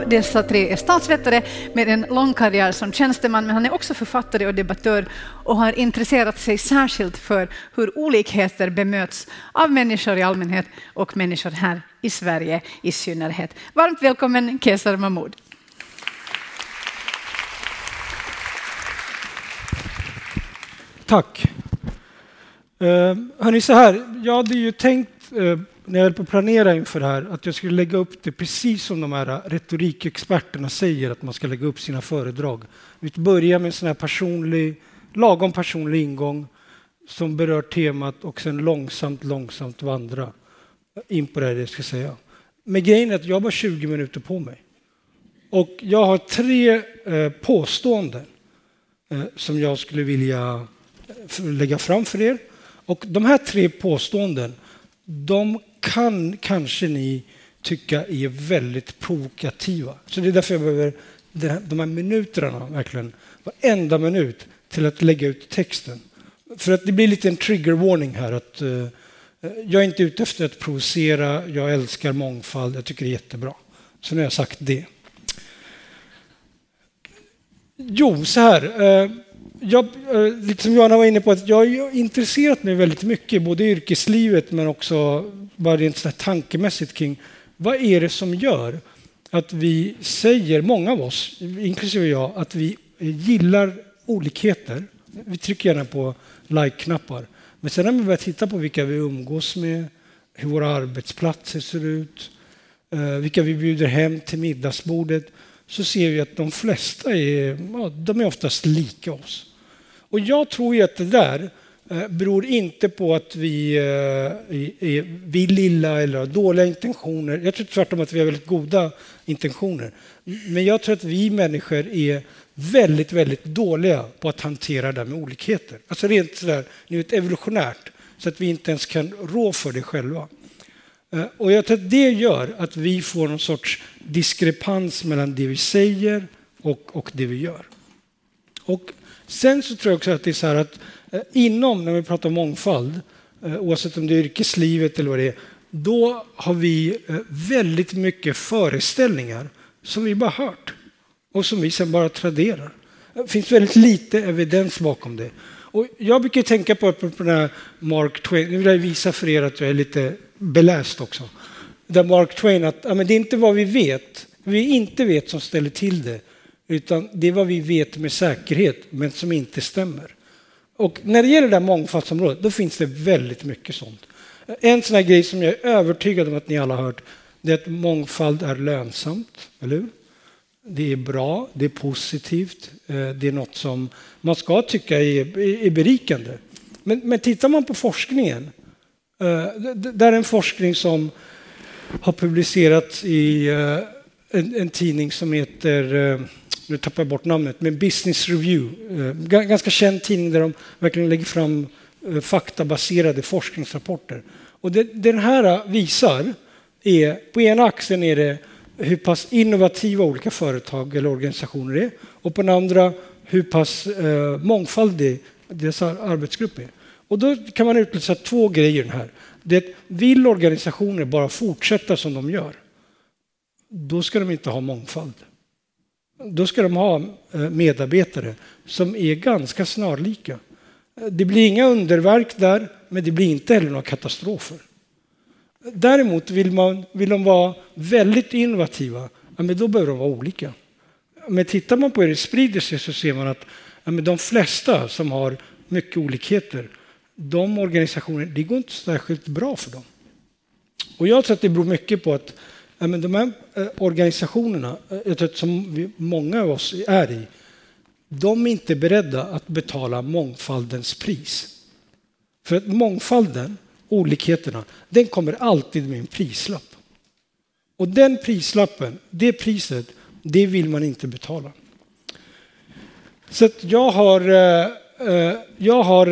av dessa tre är statsvetare med en lång karriär som tjänsteman, men han är också författare och debattör och har intresserat sig särskilt för hur olikheter bemöts av människor i allmänhet och människor här i Sverige i synnerhet. Varmt välkommen Kesar Mahmoud. Tack. Eh, hörni, så här, jag hade ju tänkt eh, när jag höll på att planera inför det här att jag skulle lägga upp det precis som de här retorikexperterna säger att man ska lägga upp sina föredrag. Vi börjar med en sån här personlig, lagom personlig ingång som berör temat och sen långsamt, långsamt vandra in på det jag ska säga. Men grejen är att jag har bara 20 minuter på mig. Och jag har tre eh, påståenden eh, som jag skulle vilja eh, lägga fram för er. Och de här tre påståenden, de kan kanske ni tycka är väldigt provokativa. Så det är därför jag behöver de här minuterna, verkligen, varenda minut, till att lägga ut texten. För att det blir lite en trigger warning här. att uh, Jag är inte ute efter att provocera, jag älskar mångfald, jag tycker det är jättebra. Så nu har jag sagt det. Jo, så här. Uh, jag, eh, lite som Johanna var inne på, att jag har intresserat mig väldigt mycket, både i yrkeslivet men också bara rent så tankemässigt kring vad är det som gör att vi säger, många av oss, inklusive jag, att vi gillar olikheter. Vi trycker gärna på like-knappar. Men sen när vi börjar titta på vilka vi umgås med, hur våra arbetsplatser ser ut, eh, vilka vi bjuder hem till middagsbordet, så ser vi att de flesta är, de är oftast lika oss. Och jag tror ju att det där eh, beror inte på att vi eh, är vill illa eller har dåliga intentioner. Jag tror tvärtom att vi har väldigt goda intentioner. Men jag tror att vi människor är väldigt, väldigt dåliga på att hantera det med olikheter. Alltså rent sådär, ni vet, evolutionärt, så att vi inte ens kan rå för det själva. Eh, och jag tror att det gör att vi får någon sorts diskrepans mellan det vi säger och, och det vi gör. Och sen så tror jag också att det är så här att eh, inom, när vi pratar om mångfald, eh, oavsett om det är yrkeslivet eller vad det är, då har vi eh, väldigt mycket föreställningar som vi bara hört och som vi sen bara traderar. Det finns väldigt lite evidens bakom det. Och jag brukar tänka på, på den här Mark Twain, nu vill jag visa för er att jag är lite beläst också. Där Mark Twain, att ja, men det är inte vad vi vet, vi inte vet som ställer till det, utan det är vad vi vet med säkerhet, men som inte stämmer. Och när det gäller det här mångfaldsområdet, då finns det väldigt mycket sånt. En sån här grej som jag är övertygad om att ni alla har hört, det är att mångfald är lönsamt, eller hur? Det är bra, det är positivt, eh, det är något som man ska tycka är, är berikande. Men, men tittar man på forskningen, eh, det där är en forskning som har publicerats i eh, en, en tidning som heter nu tappar jag bort namnet, men Business Review. Eh, ganska känd tidning där de verkligen lägger fram eh, faktabaserade forskningsrapporter. Och det den här eh, visar är, på ena axeln är det hur pass innovativa olika företag eller organisationer är och på den andra hur pass eh, mångfaldig deras arbetsgrupp är. Och då kan man utläsa två grejer här. Det vill organisationer bara fortsätta som de gör, då ska de inte ha mångfald då ska de ha eh, medarbetare som är ganska snarlika. Eh, det blir inga underverk där, men det blir inte heller några katastrofer. Däremot vill, man, vill de vara väldigt innovativa, ja, men då behöver de vara olika. Men tittar man på hur det sprider sig så ser man att ja, men de flesta som har mycket olikheter, de organisationer, det går inte särskilt bra för dem. Och jag tror att det beror mycket på att men de här eh, organisationerna, eh, jag tror som vi, många av oss är i, de är inte beredda att betala mångfaldens pris. För att mångfalden, olikheterna, den kommer alltid med en prislapp. Och den prislappen, det priset, det vill man inte betala. Så jag har, eh, eh jag har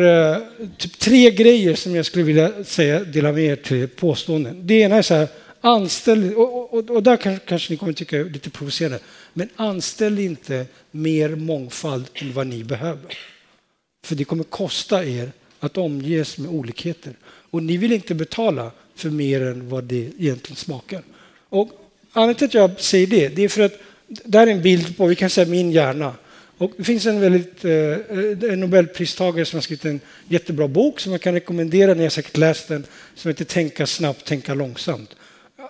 typ tre grejer som jag skulle vilja säga, dela med er till påståenden. Det ena är så här, Anställ, och, och, och där kanske, kanske ni kommer tycka är lite provocerande, men anställ inte mer mångfald än vad ni behöver. För det kommer kosta er att omges med olikheter. Och ni vill inte betala för mer än vad det egentligen smakar. Och anledningen till att jag säger det, det är för att det här är en bild på, vi kan säga min hjärna. Och det finns en väldigt eh, en Nobelpristagare som har skrivit en jättebra bok som jag kan rekommendera, ni har säkert läst den, som heter Tänka snabbt, tänka långsamt.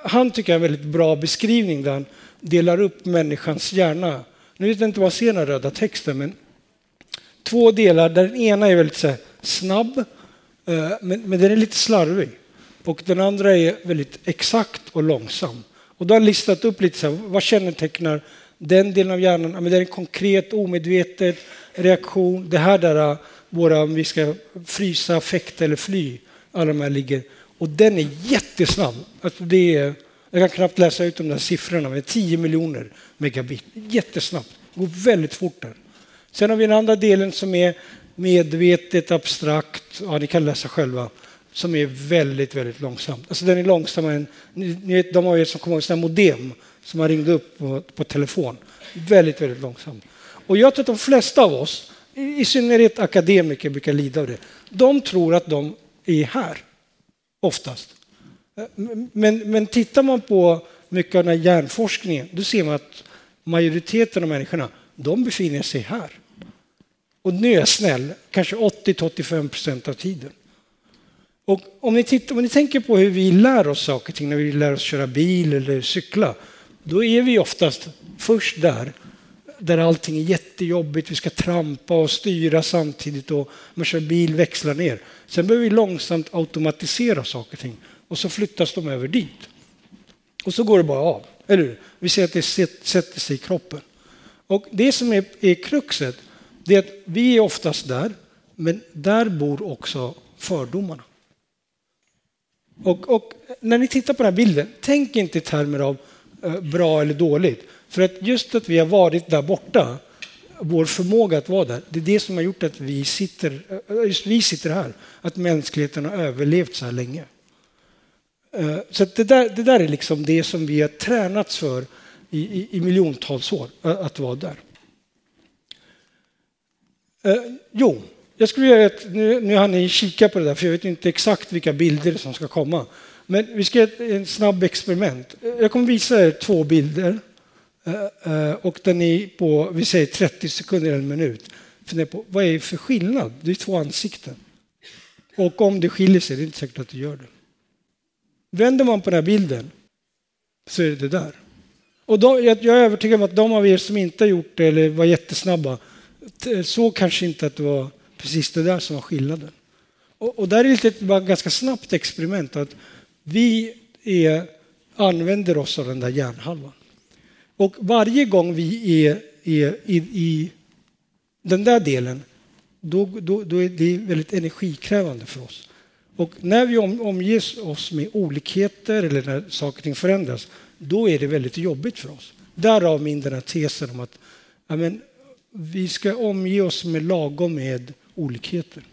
Han tycker jag är en väldigt bra beskrivning där han delar upp människans hjärna. Nu vet jag inte vad jag ser den röda texten, men två delar där den ena är väldigt här, snabb, eh, men, men den är lite slarvig. Och den andra är väldigt exakt och långsam. Och då har han listat upp lite så här, vad kännetecknar den delen av hjärnan? Ja, men det är en konkret, omedvetet reaktion. Det här där eh, våra, om vi ska frysa, fäkta eller fly, alla de här ligger. Och den är jättesnabb. Alltså det är, jag kan knappt läsa ut de där siffrorna, men 10 miljoner megabit. Jättesnabbt, det går väldigt fort där. Sen har vi den andra delen som är medvetet, abstrakt, ja, ni kan läsa själva, som är väldigt, väldigt långsamt. Alltså den är långsammare än, ni, ni vet, de har ju som kommer ihåg sådana modem som man ringde upp på, på telefon. Väldigt, väldigt långsamt. Och jag tror att de flesta av oss, i synnerhet akademiker, brukar lida av det. De tror att de är här, oftast. Eh, men, men tittar man på mycket av den här hjärnforskningen, då ser man att majoriteten av människorna, de befinner sig här. Och nu är jag snäll, kanske 80-85 procent av tiden. Och om ni, tittar, om ni tänker på hur vi lär oss saker och ting när vi lär oss köra bil eller cykla, då är vi oftast först där, där allting är jättejobbigt, vi ska trampa och styra samtidigt och man kör bil, växlar ner. Sen behöver vi långsamt automatisera saker och ting och så flyttas de över dit. Och så går det bara av, eller hur? Vi ser att det sätter sig i kroppen. Och det som är, är kruxet, det är att vi är oftast där, men där bor också fördomarna. Och, och, när ni tittar på den här bilden, tänk inte i termer av Eh, bra eller dåligt. För att just att vi har varit där borta, vår förmåga att vara där, det är det som har gjort att vi sitter, eh, just vi sitter här. Att mänskligheten har överlevt så här länge. Eh, så det, där, det där är liksom det som vi har tränats för i, i, i miljontals år, att vara där. Jo, jag skulle vilja att nu, nu har ni kika på det där, för jag vet inte exakt vilka bilder som ska komma. Men vi ska göra ett snabbt experiment. Jag kommer visa er två bilder. Eh, eh, och den är på, vi säger 30 sekunder eller en minut. Fundera på vad är det för skillnad? Det är två ansikten. Och om det skiljer sig, det är inte säkert att det gör det. Vänder man på den här bilden så är det det där. Och då, jag, jag är övertygad om att de av er som inte har gjort det eller var jättesnabba såg kanske inte att det var precis det där som var skillnaden. Och, och där är det ett bara ganska snabbt experiment att vi är, använder oss av den där hjärnhalvan. Och varje gång vi är, är i, i den där delen, då, då, då, är det väldigt energikrävande för oss. Och när vi om, omges oss med olikheter eller när saker och ting förändras, då är det väldigt jobbigt för oss. Därav min den här tesen om att ja, men, vi ska omge oss med lagom med olikheter.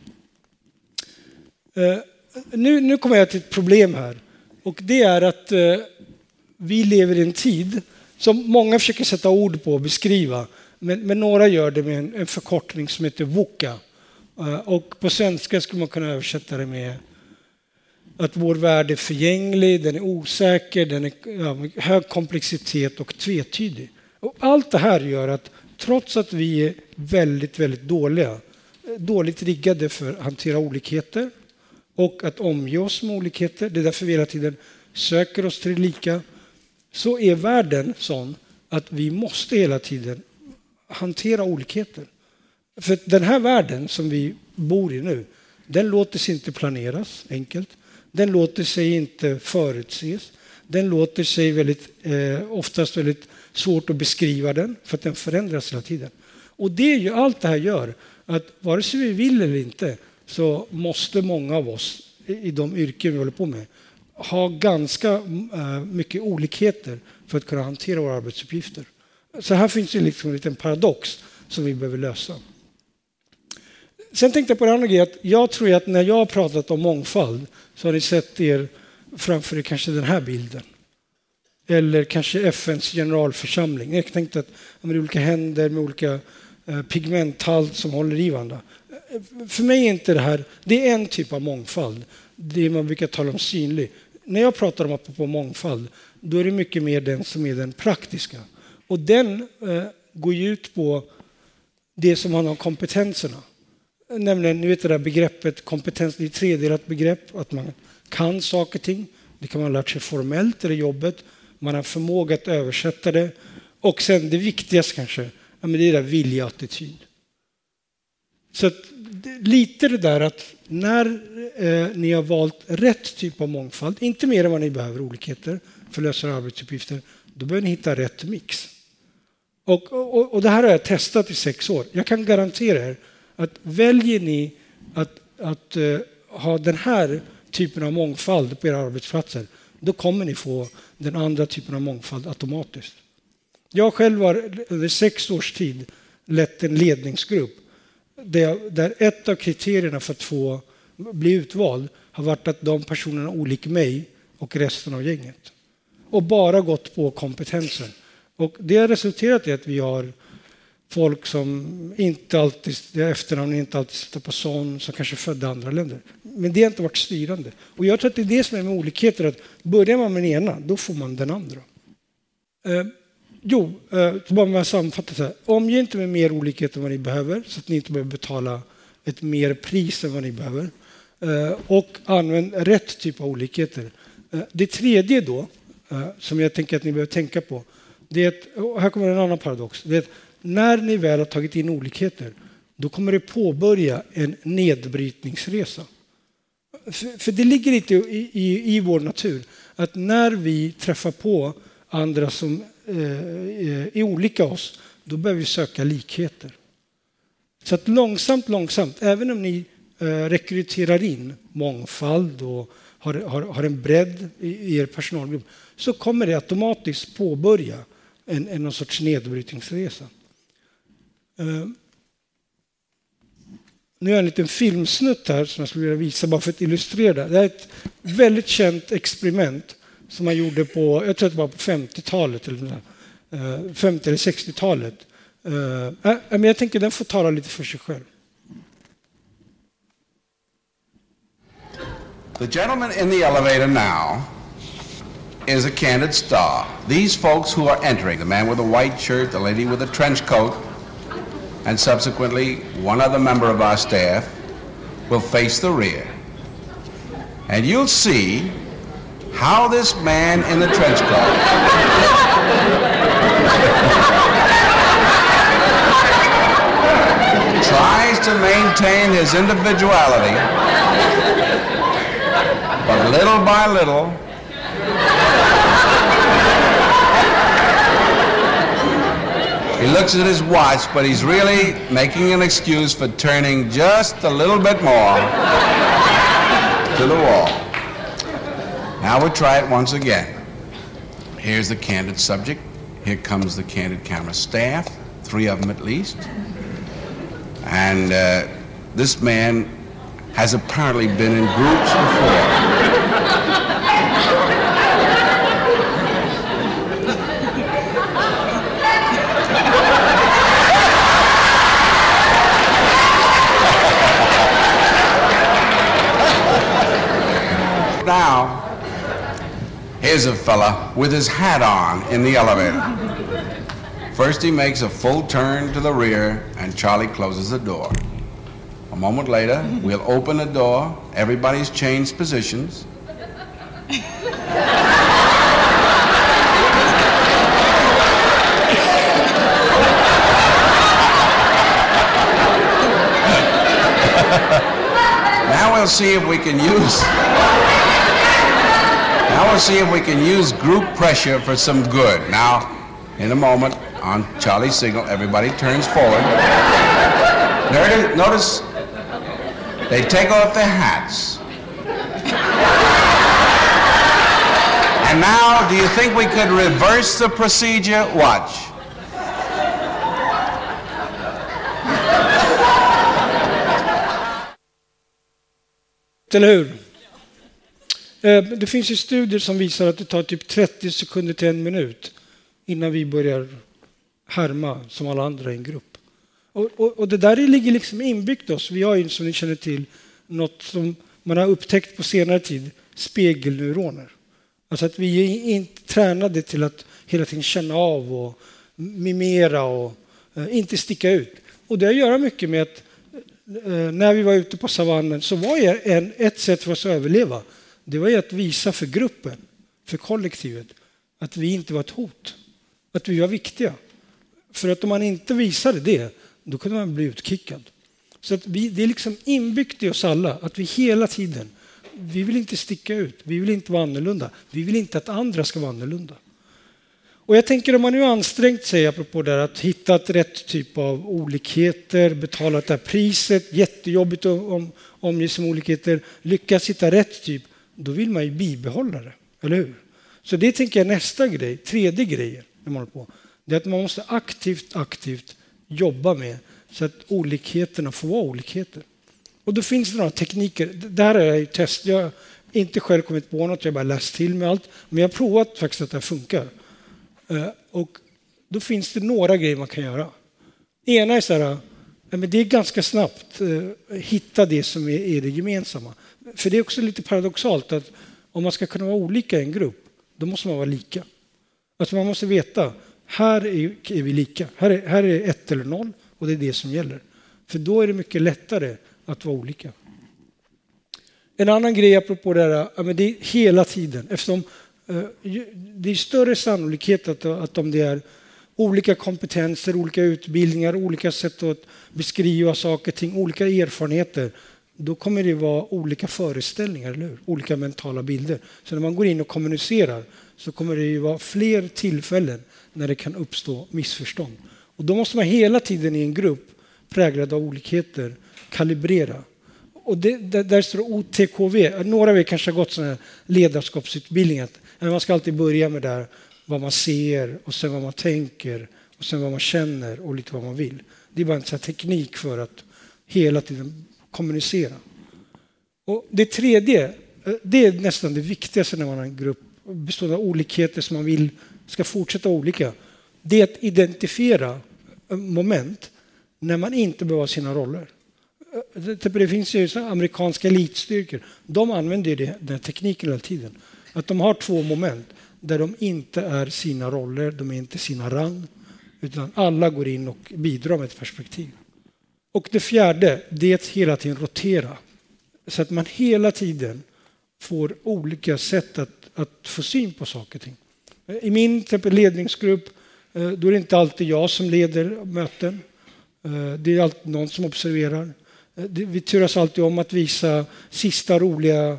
Uh, nu, nu kommer jag till ett problem här. Och det är att eh, vi lever i en tid som många försöker sätta ord på och beskriva. Men, men några gör det med en, en förkortning som heter VUCA. Eh, och på svenska skulle man kunna översätta det med att vår värld är förgänglig, den är osäker, den är ja, hög komplexitet och tvetydig. Och allt det här gör att trots att vi är väldigt, väldigt dåliga, eh, dåligt riggade för att hantera olikheter och att omge oss med olikheter, det är därför vi hela tiden söker oss till det lika, så är världen sån att vi måste hela tiden hantera olikheter. För den här världen som vi bor i nu, den låter sig inte planeras enkelt. Den låter sig inte förutses. Den låter sig väldigt, eh, oftast väldigt svårt att beskriva den för att den förändras hela tiden. Och det, är ju allt det här gör att vare sig vi vill eller inte så måste många av oss i de yrken vi håller på med ha ganska eh, mycket olikheter för att kunna hantera våra arbetsuppgifter. Så här finns det liksom en liten paradox som vi behöver lösa. Sen tänkte jag på en annan grej, att jag tror att när jag har pratat om mångfald så har ni sett er framför er kanske den här bilden. Eller kanske FNs generalförsamling. Jag tänkte att med olika händer med olika eh, pigmenthalt som håller i varandra. För mig är inte det här, det är en typ av mångfald. Det man brukar tala om synlig. när jag pratar om apropå mångfald, då är det mycket mer den som är den praktiska. Och den eh, går ju ut på det som handlar om kompetenserna. Nämligen, ni vet det där begreppet kompetens, det är ett tredelat begrepp, att man kan saker och ting. Det kan man ha lärt sig formellt i jobbet, man har förmåga att översätta det. Och sen det viktigaste kanske, ja, men det är det där vilja-attityd. Så att, lite det där att när eh, ni har valt rätt typ av mångfald, inte mer än vad ni behöver olikheter för att lösa arbetsuppgifter, då behöver ni hitta rätt mix. Och, och, och det här har jag testat i sex år. Jag kan garantera er att väljer ni att, att eh, ha den här typen av mångfald på era arbetsplatser, då kommer ni få den andra typen av mångfald automatiskt. Jag själv har eh, under sex års tid lett en ledningsgrupp där, ett av kriterierna för att få bli utvald har varit att de personerna är olika mig och resten av gänget. Och bara gått på kompetensen. Och det har resulterat i att vi har folk som inte alltid, efternamn inte alltid sitter på sån, som kanske är födda i andra länder. Men det har inte varit styrande. Och jag tror att det är det som är med olikheter, att börjar man med den ena, då får man den andra. Eh, Jo, eh, bara med att sammanfatta här. Omge inte med mer olikheter än vad ni behöver, så att ni inte behöver betala ett mer pris än vad ni behöver. Eh, och använd rätt typ av olikheter. Eh, det tredje då, eh, som jag tänker att ni behöver tänka på, det är att, här kommer en annan paradox. Det är att när ni väl har tagit in olikheter, då kommer det påbörja en nedbrytningsresa. För, för det ligger lite i, i, i, vår natur att när vi träffar på andra som Eh, eh, är olika oss, då börjar vi söka likheter. Så att långsamt, långsamt, även om ni eh, rekryterar in mångfald och har, har, har en bredd i, er personalgrupp, så kommer det automatiskt påbörja en, en någon sorts nedbrytningsresa. Nu har jag en liten filmsnutt här som jag skulle vilja visa bara för att illustrera. Det Det är ett väldigt känt experiment som man gjorde på, jag tror att det var på 50-talet, eller uh, 50 eller 60-talet. Uh, äh, men jag tänker den får tala lite för sig själv. The gentleman in the elevator now is a candid star. These folks who are entering, the man with the white shirt, the lady with the trench coat, and subsequently one other member of our staff will face the rear. And you'll see how this man in the trench coat tries to maintain his individuality, but little by little, He looks at his watch, but he's really making an excuse for turning just a little bit more to the wall. Now we'll try it once again. Here's the candid subject. Here comes the candid camera staff, three of them at least. And uh, this man has apparently been in groups before. now, here's a fella with his hat on in the elevator. First, he makes a full turn to the rear, and Charlie closes the door. A moment later, we'll open the door. Everybody's changed positions. now we'll see if we can use. Now we'll see if we can use group pressure for some good. Now, in a moment, on Charlie's signal, everybody turns forward. Notice they take off their hats. And now, do you think we could reverse the procedure? Watch. Eller hur? Eh, det finns ju studier som visar att det tar typ 30 sekunder till en minut innan vi börjar härma som alla andra i en grupp. Och, och, och det där ligger liksom inbyggt oss. Vi har ju som ni känner till något som man har upptäckt på senare tid, spegelneuroner. Alltså att vi är inte tränade till att hela tiden känna av och mimera och eh, inte sticka ut. Och det har att göra mycket med att eh, när vi var ute på savannen så var en, ett sätt för oss att överleva, det var ju att visa för gruppen, för kollektivet, att vi inte var ett hot, att vi var viktiga. För att om man inte visade det, då kunde man bli utkickad. Så att vi, det är liksom inbyggt i oss alla att vi hela tiden, vi vill inte sticka ut, vi vill inte vara annorlunda, vi vill inte att andra ska vara annorlunda. Och jag tänker om man nu ansträngt sig, apropå det att hitta rätt typ av olikheter, betalat det här priset, jättejobbigt att omges med olikheter, lyckas hitta rätt typ, då vill man ju bibehålla det, eller hur? Så det tänker jag nästa grej, tredje grejen, när man håller på, det är att man måste aktivt, aktivt jobba med så att olikheterna får vara olikheter. Och då finns det några tekniker. Det här har jag ju testat. Jag har inte själv kommit på något, jag har bara läst till med allt. Men jag har provat faktiskt att det här funkar. Eh, och då finns det några grejer man kan göra. Ena är så här, eh, men det är ganska snabbt eh, hitta det som är det gemensamma. För det är också lite paradoxalt att om man ska kunna vara olika i en grupp, då måste man vara lika. Alltså man måste veta, här är, vi lika. Här är, här är ett eller noll och det är det som gäller. För då är det mycket lättare att vara olika. En annan grej apropå det här, det är hela tiden, eftersom eh, det är större sannolikhet att, att om det är olika kompetenser, olika utbildningar, olika sätt att beskriva saker och ting, olika erfarenheter, då kommer det vara olika föreställningar, eller hur? olika mentala bilder. Så när man går in och kommunicerar så kommer det ju vara fler tillfällen när det kan uppstå missförstånd. Och då måste man hela tiden i en grupp präglad av olikheter kalibrera. Och det, där står OTKV. Några av er kanske har gått sådana här ledarskapsutbildningar. Man ska alltid börja med där vad man ser och sen vad man tänker och sen vad man känner och lite vad man vill. Det är bara en sån teknik för att hela tiden kommunicera. Och det tredje, eh, det är nästan det viktigaste när man har en grupp bestående av olikheter som man vill ska fortsätta olika. Det är att identifiera eh, moment när man inte behöver sina roller. Eh, det finns ju amerikanska elitstyrkor. De använder det, den här tekniken hela tiden. Att de har två moment där de inte är sina roller, de är inte sina rang, utan alla går in och bidrar med ett perspektiv. Och det fjärde, det är att hela tiden rotera. Så att man hela tiden får olika sätt att, att få syn på saker och ting. I min ledningsgrupp eh, då är det inte alltid jag som leder möten. Eh, det är alltid någon som observerar. Eh, vi turas alltid om att visa sista roliga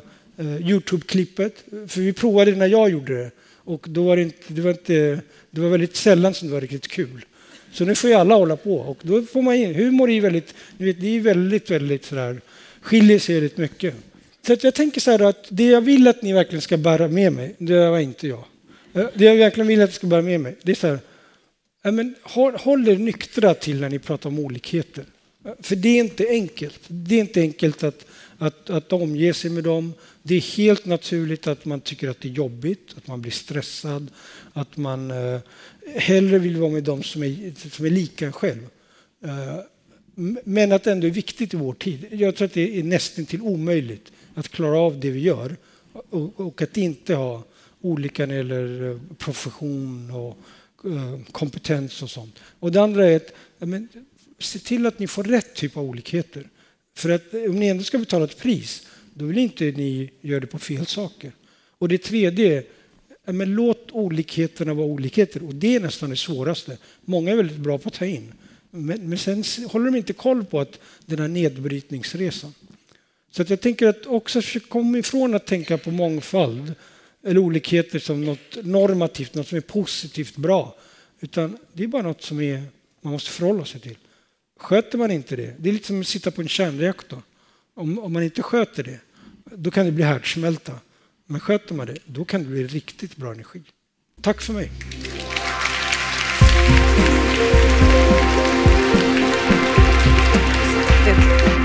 Youtube-klippet. För vi provade det när jag gjorde det och då var det, inte, det, var inte, det var väldigt sällan som det var riktigt kul. Så nu får ju alla hålla på och då får man in, humor är väldigt, ni vet, det är väldigt, väldigt sådär, skiljer sig väldigt mycket. Så jag tänker så här att det jag vill att ni verkligen ska bära med mig, det var inte jag. Eh, det jag verkligen vill att ni ska bära med mig, det är så här, men håll er nyktra till när ni pratar om olikheter. Eh, för det är inte enkelt. Det är inte enkelt att, att, att omge sig med dem. Det är helt naturligt att man tycker att det är jobbigt, att man blir stressad, att man eh, hellre vill vara med dem som är, som är lika en själv. Eh, men att det ändå är viktigt i vår tid. Jag tror att det är nästan till omöjligt att klara av det vi gör och, och att inte ha olika när det gäller eh, profession och Eh, kompetens och sånt. Och det andra är att men, se till att ni får rätt typ av olikheter. För att om ni ändå ska betala ett pris, då vill inte ni göra det på fel saker. Och det tredje är men låt olikheterna vara olikheter. Och det är nästan det svåraste. Många är väldigt bra på att ta in. Men, men sen håller de inte koll på att den här nedbrytningsresan. Så att jag tänker att också komma ifrån att tänka på mångfald eller olikheter som något normativt, något som är positivt bra. Utan det är bara något som är, man måste förhålla sig till. Sköter man inte det, det är lite som att sitta på en kärnreaktor. Om, om man inte sköter det, då kan det bli härdsmälta. Men sköter man det, då kan det bli riktigt bra energi. Tack för mig. Det.